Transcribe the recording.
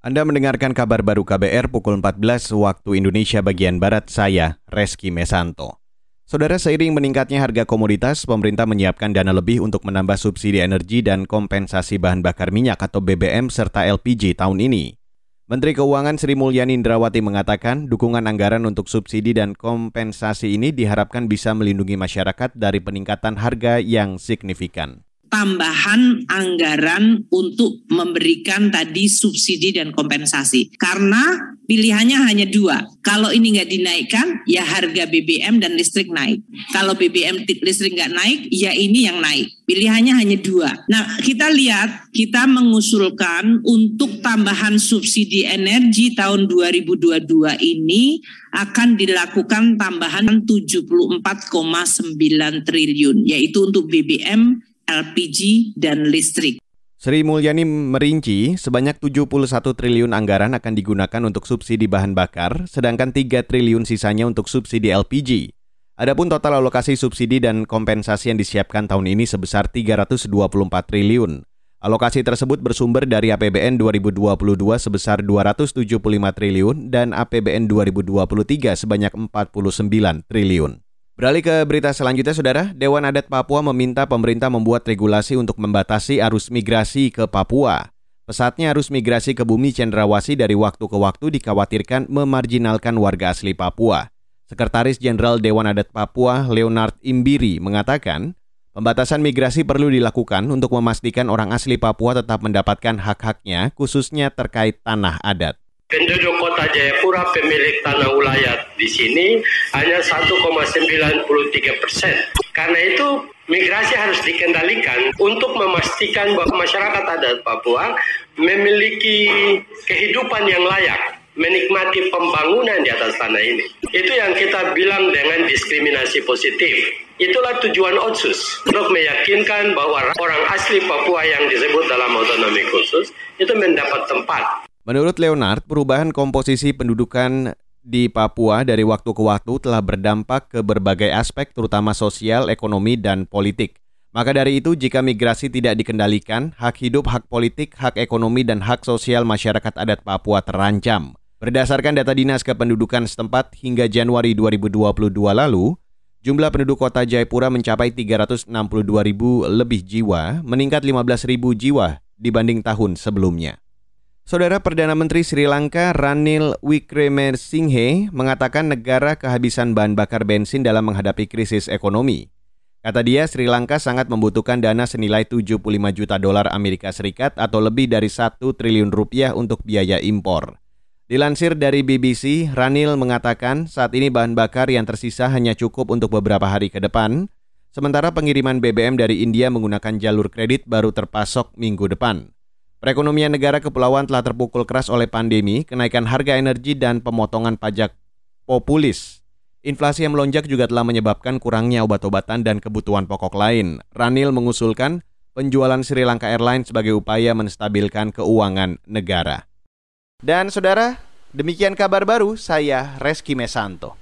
Anda mendengarkan kabar baru KBR pukul 14 waktu Indonesia bagian Barat, saya Reski Mesanto. Saudara seiring meningkatnya harga komoditas, pemerintah menyiapkan dana lebih untuk menambah subsidi energi dan kompensasi bahan bakar minyak atau BBM serta LPG tahun ini. Menteri Keuangan Sri Mulyani Indrawati mengatakan dukungan anggaran untuk subsidi dan kompensasi ini diharapkan bisa melindungi masyarakat dari peningkatan harga yang signifikan tambahan anggaran untuk memberikan tadi subsidi dan kompensasi. Karena pilihannya hanya dua. Kalau ini nggak dinaikkan, ya harga BBM dan listrik naik. Kalau BBM listrik nggak naik, ya ini yang naik. Pilihannya hanya dua. Nah, kita lihat, kita mengusulkan untuk tambahan subsidi energi tahun 2022 ini akan dilakukan tambahan 74,9 triliun, yaitu untuk BBM, LPG, dan listrik. Sri Mulyani merinci sebanyak 71 triliun anggaran akan digunakan untuk subsidi bahan bakar, sedangkan 3 triliun sisanya untuk subsidi LPG. Adapun total alokasi subsidi dan kompensasi yang disiapkan tahun ini sebesar 324 triliun. Alokasi tersebut bersumber dari APBN 2022 sebesar 275 triliun dan APBN 2023 sebanyak 49 triliun. Beralih ke berita selanjutnya, Saudara. Dewan Adat Papua meminta pemerintah membuat regulasi untuk membatasi arus migrasi ke Papua. Pesatnya arus migrasi ke bumi Cendrawasih dari waktu ke waktu dikhawatirkan memarjinalkan warga asli Papua. Sekretaris Jenderal Dewan Adat Papua, Leonard Imbiri, mengatakan, pembatasan migrasi perlu dilakukan untuk memastikan orang asli Papua tetap mendapatkan hak-haknya, khususnya terkait tanah adat. Penduduk kota Jayapura pemilik tanah wilayah di sini hanya 1,93 persen. Karena itu migrasi harus dikendalikan untuk memastikan bahwa masyarakat adat Papua memiliki kehidupan yang layak menikmati pembangunan di atas tanah ini. Itu yang kita bilang dengan diskriminasi positif. Itulah tujuan Otsus untuk meyakinkan bahwa orang asli Papua yang disebut dalam otonomi khusus itu mendapat tempat Menurut Leonard, perubahan komposisi pendudukan di Papua dari waktu ke waktu telah berdampak ke berbagai aspek terutama sosial, ekonomi, dan politik. Maka dari itu, jika migrasi tidak dikendalikan, hak hidup, hak politik, hak ekonomi, dan hak sosial masyarakat adat Papua terancam. Berdasarkan data Dinas Kependudukan setempat hingga Januari 2022 lalu, jumlah penduduk kota Jayapura mencapai 362 ribu lebih jiwa, meningkat 15 ribu jiwa dibanding tahun sebelumnya. Saudara Perdana Menteri Sri Lanka Ranil Wickremesinghe mengatakan negara kehabisan bahan bakar bensin dalam menghadapi krisis ekonomi. Kata dia, Sri Lanka sangat membutuhkan dana senilai 75 juta dolar Amerika Serikat atau lebih dari 1 triliun rupiah untuk biaya impor. Dilansir dari BBC, Ranil mengatakan saat ini bahan bakar yang tersisa hanya cukup untuk beberapa hari ke depan, sementara pengiriman BBM dari India menggunakan jalur kredit baru terpasok minggu depan. Perekonomian negara kepulauan telah terpukul keras oleh pandemi, kenaikan harga energi dan pemotongan pajak populis. Inflasi yang melonjak juga telah menyebabkan kurangnya obat-obatan dan kebutuhan pokok lain. Ranil mengusulkan penjualan Sri Lanka Airlines sebagai upaya menstabilkan keuangan negara. Dan saudara, demikian kabar baru saya Reski Mesanto.